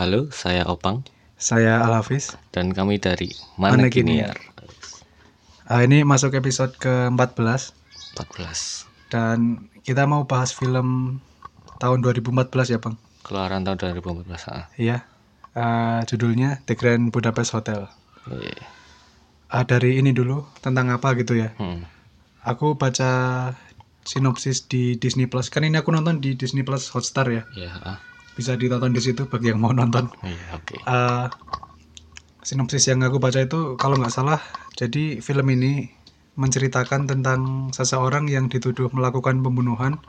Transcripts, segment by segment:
Halo, saya Opang Saya Alhafiz. dan kami dari Mana Mana Kini Kiniar Ah, ini masuk episode ke-14 14 dan kita mau bahas film tahun 2014 ya, Bang. keluaran tahun 2014 ah. Iya. Ah, judulnya The Grand Budapest Hotel. Iya. Ah, dari ini dulu tentang apa gitu ya. Hmm. Aku baca sinopsis di Disney Plus. Kan ini aku nonton di Disney Plus Hotstar ya. Ya, ah. Bisa ditonton di situ bagi yang mau nonton. Iya, oke. Ah, sinopsis yang aku baca itu kalau nggak salah, jadi film ini menceritakan tentang seseorang yang dituduh melakukan pembunuhan,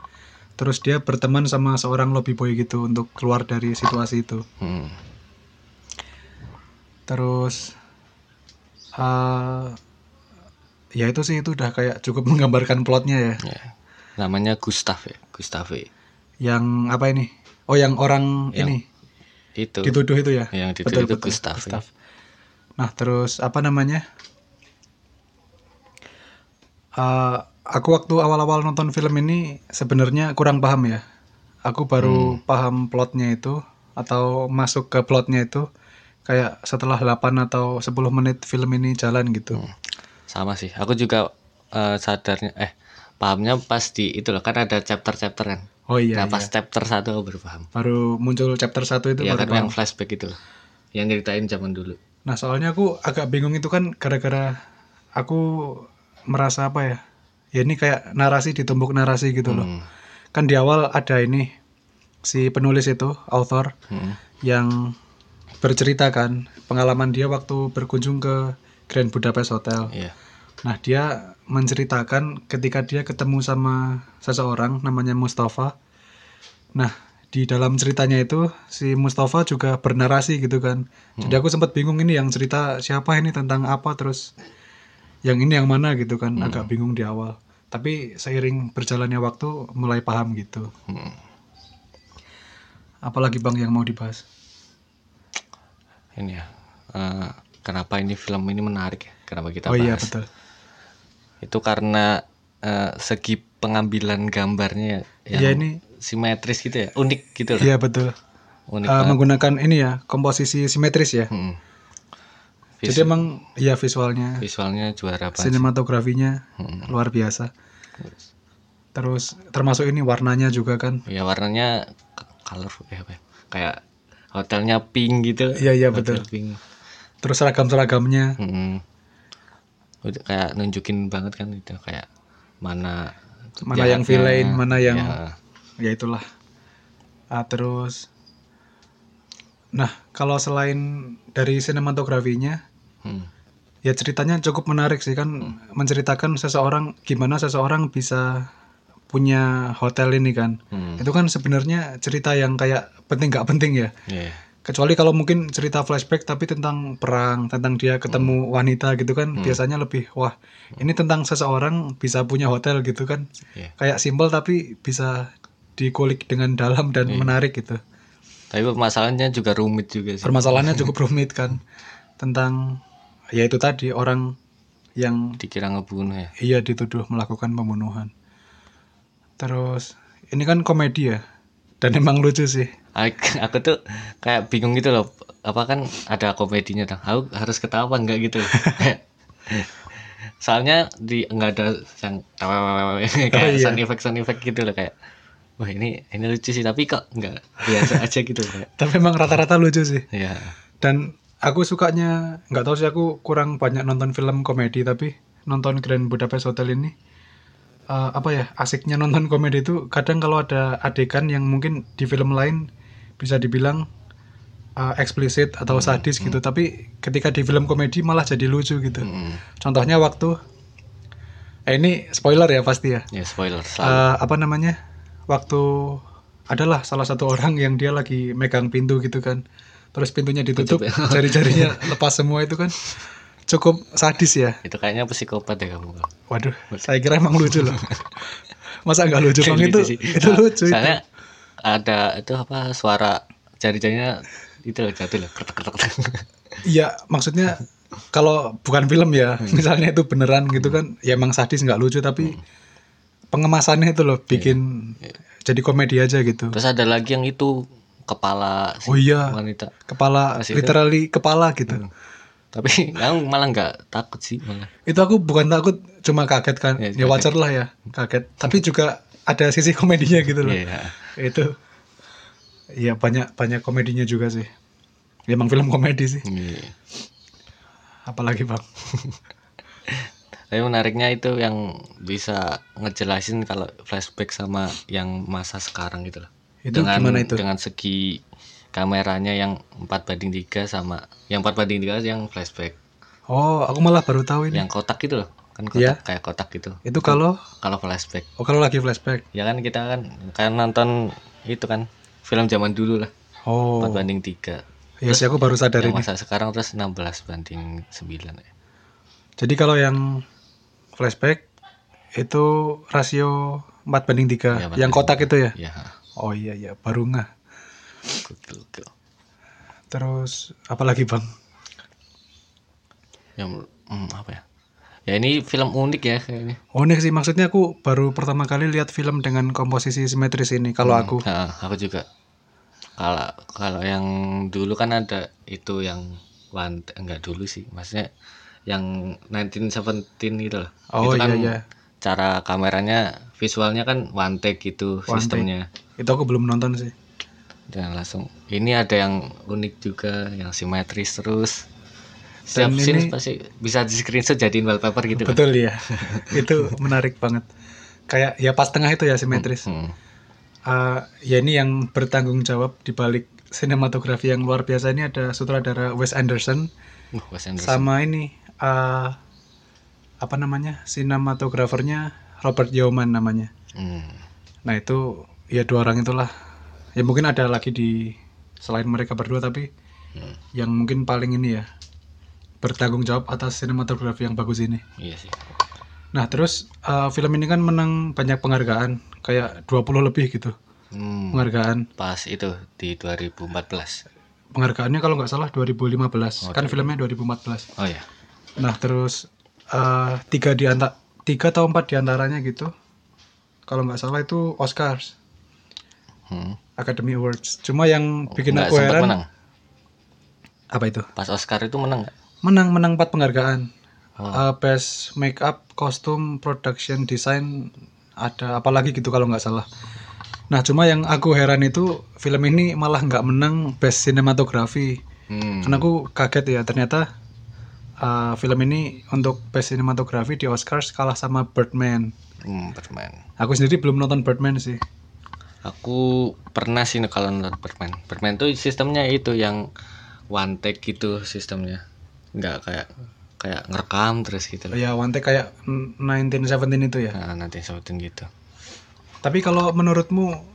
terus dia berteman sama seorang lobby boy gitu untuk keluar dari situasi itu. Hmm. Terus, ah, ya itu sih itu udah kayak cukup menggambarkan plotnya ya. Ya. Namanya Gustav ya, Gustave. Yang apa ini? Oh, yang orang Yang ini Itu. dituduh itu ya? Yang dituduh itu Gustave. Gustav. Nah, terus apa namanya? Eh, aku waktu awal-awal nonton film ini sebenarnya kurang paham ya. Aku baru Hmm. paham plotnya itu atau masuk ke plotnya itu kayak setelah 8 atau 10 menit film ini jalan gitu. Hmm. Sama sih. Aku juga eh, sadarnya eh pahamnya pas di itu loh kan ada chapter-chapter kan. Oh iya, nah, pas iya. chapter 1 aku baru paham. baru muncul chapter 1 itu Ya baru kan paham. yang flashback itu loh. Yang nyeritain zaman dulu. Nah, soalnya aku agak bingung itu kan gara-gara aku merasa apa ya? Ya ini kayak narasi ditumbuk narasi gitu loh. Hmm. Kan di awal ada ini si penulis itu, author Hmm. yang berceritakan pengalaman dia waktu berkunjung ke Grand Budapest Hotel. Iya. Nah, dia menceritakan ketika dia ketemu sama seseorang namanya Mustafa. Nah, di dalam ceritanya itu si Mustafa juga bernarasi gitu kan. Jadi aku sempat bingung ini yang cerita siapa ini tentang apa terus yang ini yang mana gitu kan. Agak bingung di awal. Tapi seiring berjalannya waktu mulai paham gitu. Hmm. Apalagi Bang yang mau dibahas? ini ya eh, kenapa ini film ini menarik ya kenapa kita oh iya bahas betul. Itu karena eh, segi pengambilan gambarnya yang Iya ini simetris gitu ya unik gitu loh iya betul. unik banget menggunakan ini ya komposisi simetris ya. Hmm. Jadi Vis- emang iya visualnya, visualnya juara banget sinematografinya Hmm. luar biasa. Terus termasuk ini warnanya juga kan. ya warnanya color ya apa ya, kayak hotelnya pink gitu Iya, iya, betul. pink Terus seragam-seragamnya. Hmm. Udah kayak nunjukin banget kan itu kayak mana Mana yang villain, mana yang ya. ya itulah. Ah, terus Nah, kalau selain dari sinematografinya, Hmm. ya ceritanya cukup menarik sih kan menceritakan seseorang gimana seseorang bisa punya hotel ini kan. Hmm. Itu kan sebenarnya cerita yang kayak penting nggak penting ya. Iya. Kecuali kalau mungkin cerita flashback tapi tentang perang, tentang dia ketemu wanita gitu kan, biasanya lebih wah, ini tentang seseorang bisa punya hotel gitu kan. Iya. Kayak simpel tapi bisa dikulik dengan dalam dan menarik gitu. Tapi masalahnya juga rumit juga sih. Permasalahannya cukup rumit kan tentang ya itu tadi orang yang Dikira ngebunuh ya. iya dituduh melakukan pembunuhan. Terus ini kan komedi ya. Dan emang lucu sih. Aku, aku tuh kayak bingung gitu loh. Apa kan ada komedinya dong. Aku harus ketawa apa enggak gitu. Soalnya di enggak ada yang kayak Oh, iya. sound effect sound effect gitu loh kayak wah ini ini lucu sih tapi kok enggak biasa aja gitu kayak. Tapi emang rata-rata lucu sih. Ya. Dan aku sukanya nggak tahu sih aku kurang banyak nonton film komedi tapi nonton Grand Budapest Hotel ini eh, apa ya asiknya nonton komedi itu kadang kalau ada adegan yang mungkin di film lain bisa dibilang eh, eksplisit atau sadis gitu tapi ketika di film komedi malah jadi lucu gitu. Hmm. Contohnya waktu eh ini spoiler ya pasti ya. Ya spoiler selalu. Eh, apa namanya? Waktu adalah salah satu orang yang dia lagi megang pintu gitu kan. Terus pintunya ditutup, Tutup ya. jari-jarinya lepas semua itu kan. Cukup sadis ya. itu kayaknya psikopat ya kamu. Waduh, saya kira emang lucu loh. Masa nggak lucu Kayak itu? gitu sih. Itu lucu itu. Ada itu apa suara jari-jarinya itu loh jatuh loh kretek kretek. Iya, maksudnya kalau bukan film ya, Hmm. misalnya itu beneran gitu kan, ya emang sadis nggak lucu tapi Hmm. pengemasannya itu loh bikin Iya. jadi komedi aja gitu. Terus ada lagi yang itu kepala si Oh iya. wanita. Kepala Pas itu- literally kepala gitu. Tapi aku malah nggak takut sih malah. Itu aku bukan takut, cuma kaget kan. Ya, Ya, wajar lah ya, kaget. Tapi juga ada sisi komedinya gitu loh. Iya. Itu Iya banyak banyak komedinya juga sih. Ya, emang film komedi sih. Iya. Apalagi bang. Tapi menariknya itu yang bisa ngejelasin kalau flashback sama yang masa sekarang gitu loh. Itu dengan gimana itu? dengan segi kameranya yang 4 banding 3 sama yang 4 banding 3 yang flashback. Oh, aku malah baru tahu ini. Yang kotak gitu loh. Kan kotak Iya. kayak kotak gitu. Itu kalau Kalau flashback. oh kalau lagi flashback. Ya kan kita kan kan nonton itu kan film zaman dulu lah. Oh. 4 banding 3. Iya sih aku baru sadar ini. masa sekarang terus 16 banding 9 ya. Jadi kalau yang flashback itu rasio 4 banding 3. Iya, empat yang kotak itu ya? Ya, Oh iya iya, baru gokil. Terus apalagi Bang? Yang hmm, apa ya? Ya ini film unik ya kayaknya. Unik sih maksudnya aku baru pertama kali lihat film dengan komposisi simetris ini kalau aku. Nah, aku juga. Kalau kalau yang dulu kan ada itu yang one enggak dulu sih, maksudnya yang 1917 itu loh. Oh, itu kan iya, iya. cara kameranya visualnya kan one take gitu One sistemnya. Itu aku belum nonton sih. Dan langsung ini ada yang unik juga yang simetris terus. Setiap Dan scene ini- pasti bisa di screenshot jadiin wallpaper gitu kan. Betul ya. itu menarik banget. Kayak ya pas tengah itu ya simetris. Hmm. Eh, ya ini yang bertanggung jawab di balik sinematografi yang luar biasa ini ada sutradara Wes Anderson Uh, Wes Anderson. sama ini eh, apa namanya sinematografernya Robert Yeoman namanya. Hmm. Nah itu ya dua orang itulah. Ya mungkin ada lagi di selain mereka berdua tapi Hmm. yang mungkin paling ini ya bertanggung jawab atas sinematografi yang bagus ini. Iya sih. Nah terus eh, film ini kan menang banyak penghargaan kayak 20 lebih gitu Hmm. penghargaan. Pas itu di 2014. Penghargaannya kalau nggak salah 2015 kan filmnya 2014. Oh ya. Nah terus eh, tiga di antara tiga atau empat di antaranya gitu kalau nggak salah itu Oscars Hmm. Academy Awards. Cuma yang bikin Nggak aku heran menang. apa itu? Pas Oscar itu menang nggak? Menang menang empat penghargaan. Oh. Eh, best makeup, kostum, production design ada apalagi gitu kalau nggak salah. Nah cuma yang aku heran itu film ini malah nggak menang best cinematography. Hmm. Karena aku kaget ya ternyata uh, film ini untuk best cinematography di Oscars kalah sama Birdman. Hmm, Batman. Aku sendiri belum nonton Birdman sih. Aku pernah sih kalau nonton Batman. Batman tuh sistemnya itu yang one take gitu sistemnya. Nggak kayak kayak ngerekam terus gitu loh. Ya one take kayak 1917 itu ya. Nah, nanti sebutin gitu. Tapi kalau menurutmu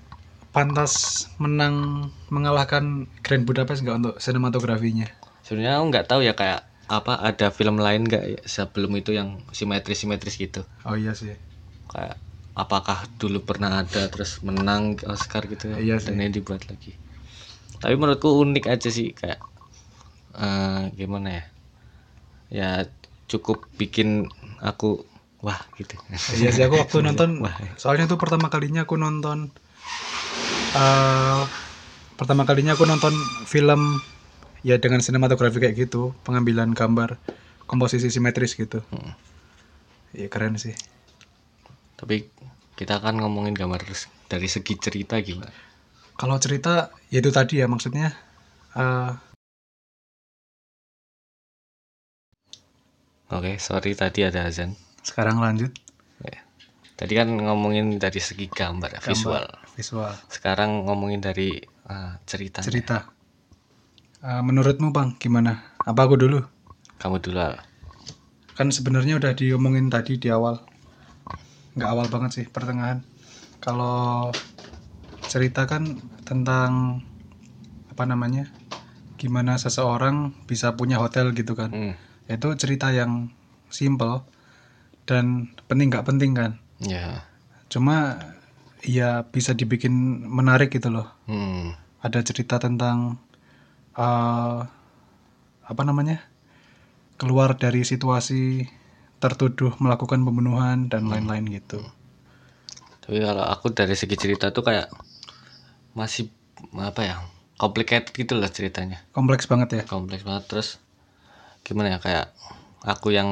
pantas menang mengalahkan Grand Budapest nggak untuk sinematografinya? Sebenarnya aku nggak tahu ya kayak apa ada film lain nggak ya sebelum itu yang simetris simetris gitu. Oh iya sih. Kayak apakah dulu pernah ada terus menang Oscar gitu ya? Iya sih. dan ini dibuat lagi. Tapi menurutku unik aja sih kayak eh gimana ya? Ya cukup bikin aku wah gitu. Iya sih aku waktu nonton Wah. soalnya itu pertama kalinya aku nonton eh pertama kalinya aku nonton film ya dengan sinematografi kayak gitu, pengambilan gambar, komposisi simetris gitu. Hmm. Iya keren sih. Tapi kita kan ngomongin gambar dari segi cerita gimana? Kalau cerita ya itu tadi ya maksudnya eh Oke, sorry tadi ada azan. sekarang lanjut Ya. Tadi kan ngomongin dari segi gambar, visual. visual Sekarang ngomongin dari eh, cerita. cerita. Eh, menurutmu bang gimana? Apa aku dulu? Kamu dulu Al. Kan sebenarnya udah diomongin tadi di awal. Nggak awal banget sih, pertengahan. Kalau cerita kan tentang apa namanya? Gimana seseorang bisa punya hotel gitu kan. Hmm. Itu cerita yang simple dan penting nggak penting kan. Ya. Cuma ya bisa dibikin menarik gitu loh. Hmm. Ada cerita tentang eh apa namanya? keluar dari situasi tertuduh melakukan pembunuhan dan lain-lain gitu. Tapi kalau aku dari segi cerita tuh kayak masih apa ya? complicated gitu lah ceritanya kompleks banget ya kompleks banget terus gimana ya kayak aku yang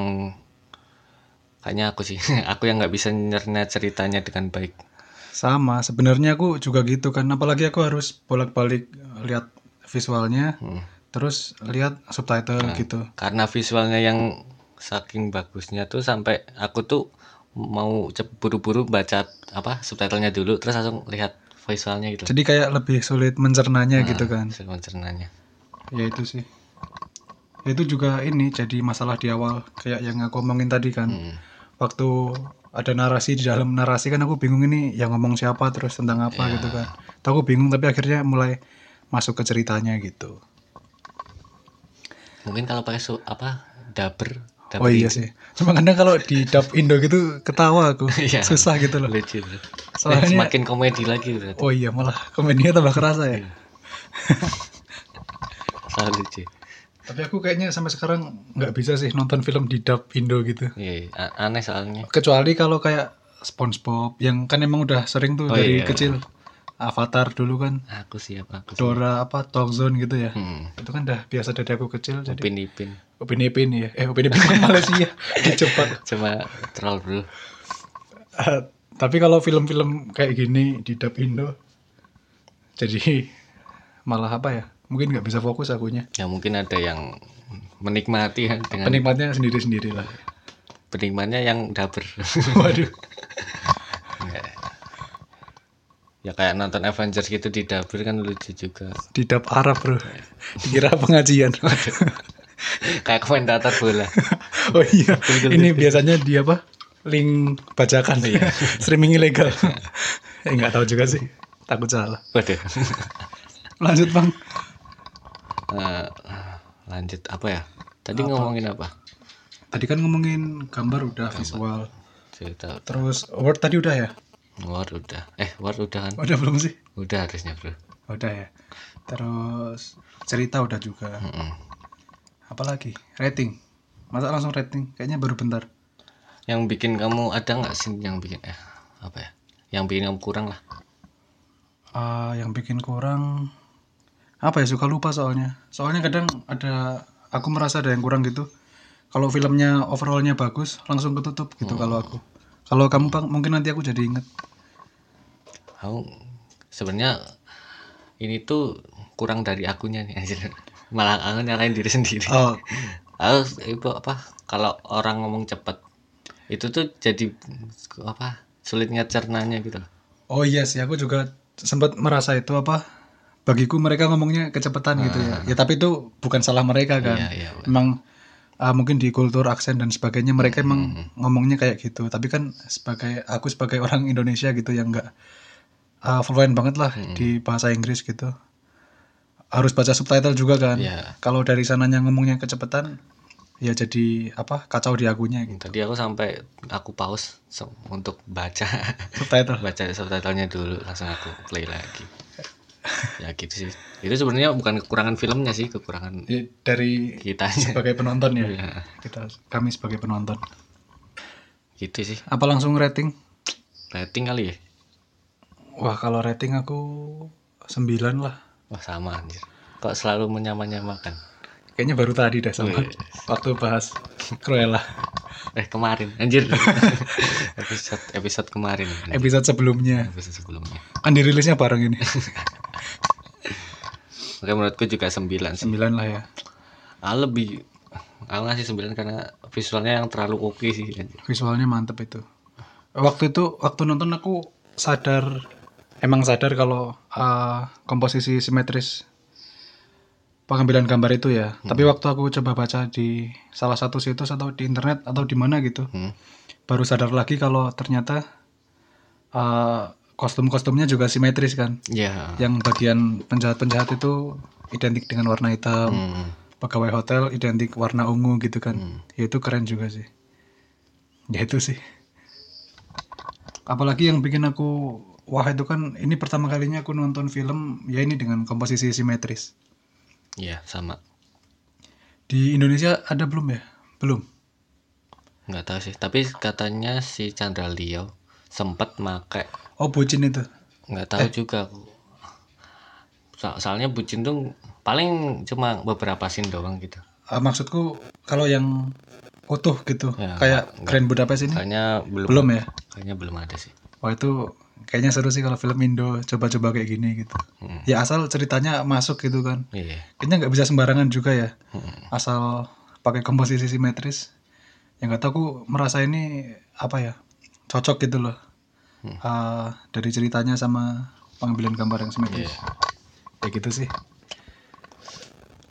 kayaknya aku sih aku yang nggak bisa nyerna ceritanya dengan baik. Sama sebenarnya aku juga gitu kan. Apalagi aku harus bolak-balik lihat visualnya Hmm. terus lihat subtitle gitu. karena visualnya yang saking bagusnya tuh sampai aku tuh mau buru-buru baca apa subtitlenya dulu terus langsung lihat visualnya gitu. Jadi kayak lebih sulit mencernanya gitu kan. hasil pencernanya ya itu sih itu juga ini jadi masalah di awal kayak yang aku omongin tadi kan. Hmm. waktu ada narasi di dalam narasi kan aku bingung ini yang ngomong siapa terus tentang apa Iya. gitu kan. Aku bingung tapi akhirnya mulai masuk ke ceritanya gitu. Mungkin kalau pakai apa dubber oh iya sih. Cuma kadang kalau di dub Indo gitu ketawa aku. Iya. susah gitu loh. Bro. Soalnya- semakin komedi lagi berarti. Oh iya malah komedinya tambah kerasa ya. Salah lucu tapi aku kayaknya sampai sekarang nggak bisa sih nonton film di dub Indo gitu. Iya aneh soalnya. Kecuali kalau kayak SpongeBob yang kan emang udah sering tuh Oh, dari iya. kecil. Avatar dulu kan. Aku siap aku siap. Dora apa Talk Zone gitu ya. Hmm. itu kan udah biasa dari aku kecil jadi Upin Ipin. Upin Ipin ya eh Upin Ipin kan Malaysia. Di Jepang cuma troll bro. Eh, tapi kalau film-film kayak gini di dub Indo jadi malah apa ya mungkin nggak bisa fokus akunya. Ya mungkin ada yang menikmati ya dengan penikmatnya sendiri-sendiri lah. Penikmatnya yang dubber waduh. Enggak. ya kayak nonton Avengers gitu di dubber kan lucu juga. Di dub Arab bro. Dikira pengajian. Kayak komentator bola. Oh iya. Ini biasanya di apa? Link bajakan. Ya streaming ilegal. Eh nggak tahu juga sih. Takut salah. Waduh. Lanjut bang Eh, lanjut apa ya? Tadi ngomongin apa? Tadi kan ngomongin gambar udah visual. Cerita. Terus word tadi udah ya? War udah. Eh War udah kan? Udah belum sih? Udah harusnya bro. Udah ya. Terus cerita udah juga. Mm-mm. apalagi rating. Masa langsung rating. Kayaknya baru bentar. Yang bikin kamu ada nggak sih yang bikin eh apa ya? Yang bikin kamu kurang lah. Ah, yang bikin kurang apa ya suka lupa soalnya. Soalnya kadang ada aku merasa ada yang kurang gitu. Kalau filmnya overallnya bagus langsung ketutup gitu kalau aku. Kalau kamu Bang, mungkin nanti aku jadi inget aku sebenarnya ini tuh kurang dari akunya nih anjir. Malah aku nyalain diri sendiri. Oh. Aku itu apa kalau orang ngomong cepet itu tuh jadi apa sulit ngecernanya gitu. Oh iya sih aku juga sempat merasa itu apa bagiku mereka ngomongnya kecepatan gitu ya. Ya tapi itu bukan salah mereka kan? Iya iya memang ah, mungkin di kultur aksen dan sebagainya mereka emang ngomongnya kayak gitu. Tapi kan sebagai aku sebagai orang Indonesia gitu yang enggak ah, fluent banget lah di bahasa Inggris gitu. Harus baca subtitle juga kan? Iya. kalau dari sananya ngomongnya kecepatan ya jadi apa kacau di akunya gitu. Tadi aku sampai aku pause se- untuk baca. Subtitle. Baca subtitlenya dulu langsung aku play lagi ya gitu sih. Itu sebenarnya bukan kekurangan filmnya sih kekurangan Ya, dari kitanya sebagai penonton ya. Iya, kita kami sebagai penonton. Gitu sih. Apa langsung rating? Rating kali ya? Wah kalau rating aku 9 lah. Wah sama anjir. Kok selalu menyamakan Kayaknya baru tadi dah sama waktu bahas Cruella. eh kemarin. Anjir. Episode episode kemarin. Anjir. Episode sebelumnya. Episode sebelumnya. Kan dirilisnya bareng ini. Menurutku juga 9 sih 9 lah ya. ah, lebih aku ngasih 9 karena visualnya yang terlalu oke sih anjir. Visualnya mantep itu. Waktu itu waktu nonton aku sadar emang sadar kalau uh, komposisi simetris pengambilan gambar itu ya. Tapi waktu aku coba baca di salah satu situs atau di internet atau di mana gitu, Hmm. baru sadar lagi kalau ternyata uh, kostum-kostumnya juga simetris kan. ya yang bagian penjahat-penjahat itu identik dengan warna hitam. Hmm. pegawai hotel identik warna ungu gitu kan? Hmm. ya itu keren juga sih. Ya itu sih. Apalagi yang bikin aku wah itu kan ini pertama kalinya aku nonton film ya ini dengan komposisi simetris. Ya sama. Di Indonesia ada belum ya? Belum. Nggak tahu sih. Tapi katanya si Chandra Leo sempat make oh bucin itu nggak tahu juga aku So- soalnya bucin tuh paling cuma beberapa scene doang gitu Ah, maksudku kalau yang utuh gitu, Ya, kayak enggak. Grand Budapest ini kayaknya belum belum ya. kayaknya belum ada sih Wah itu kayaknya seru sih kalau film Indo coba-coba kayak gini gitu. Hmm. Ya asal ceritanya masuk gitu kan. iya Kayaknya nggak bisa sembarangan juga ya. Hmm. Asal pakai komposisi simetris. Yang nggak tahu aku merasa ini apa ya cocok gitu loh. Hmm. Ah, dari ceritanya sama pengambilan gambar yang simetris. Iya. Ya gitu sih.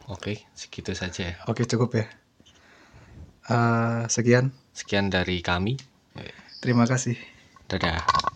oke segitu saja ya. Oke cukup ya. Ah, sekian. sekian dari kami Terima kasih. dadah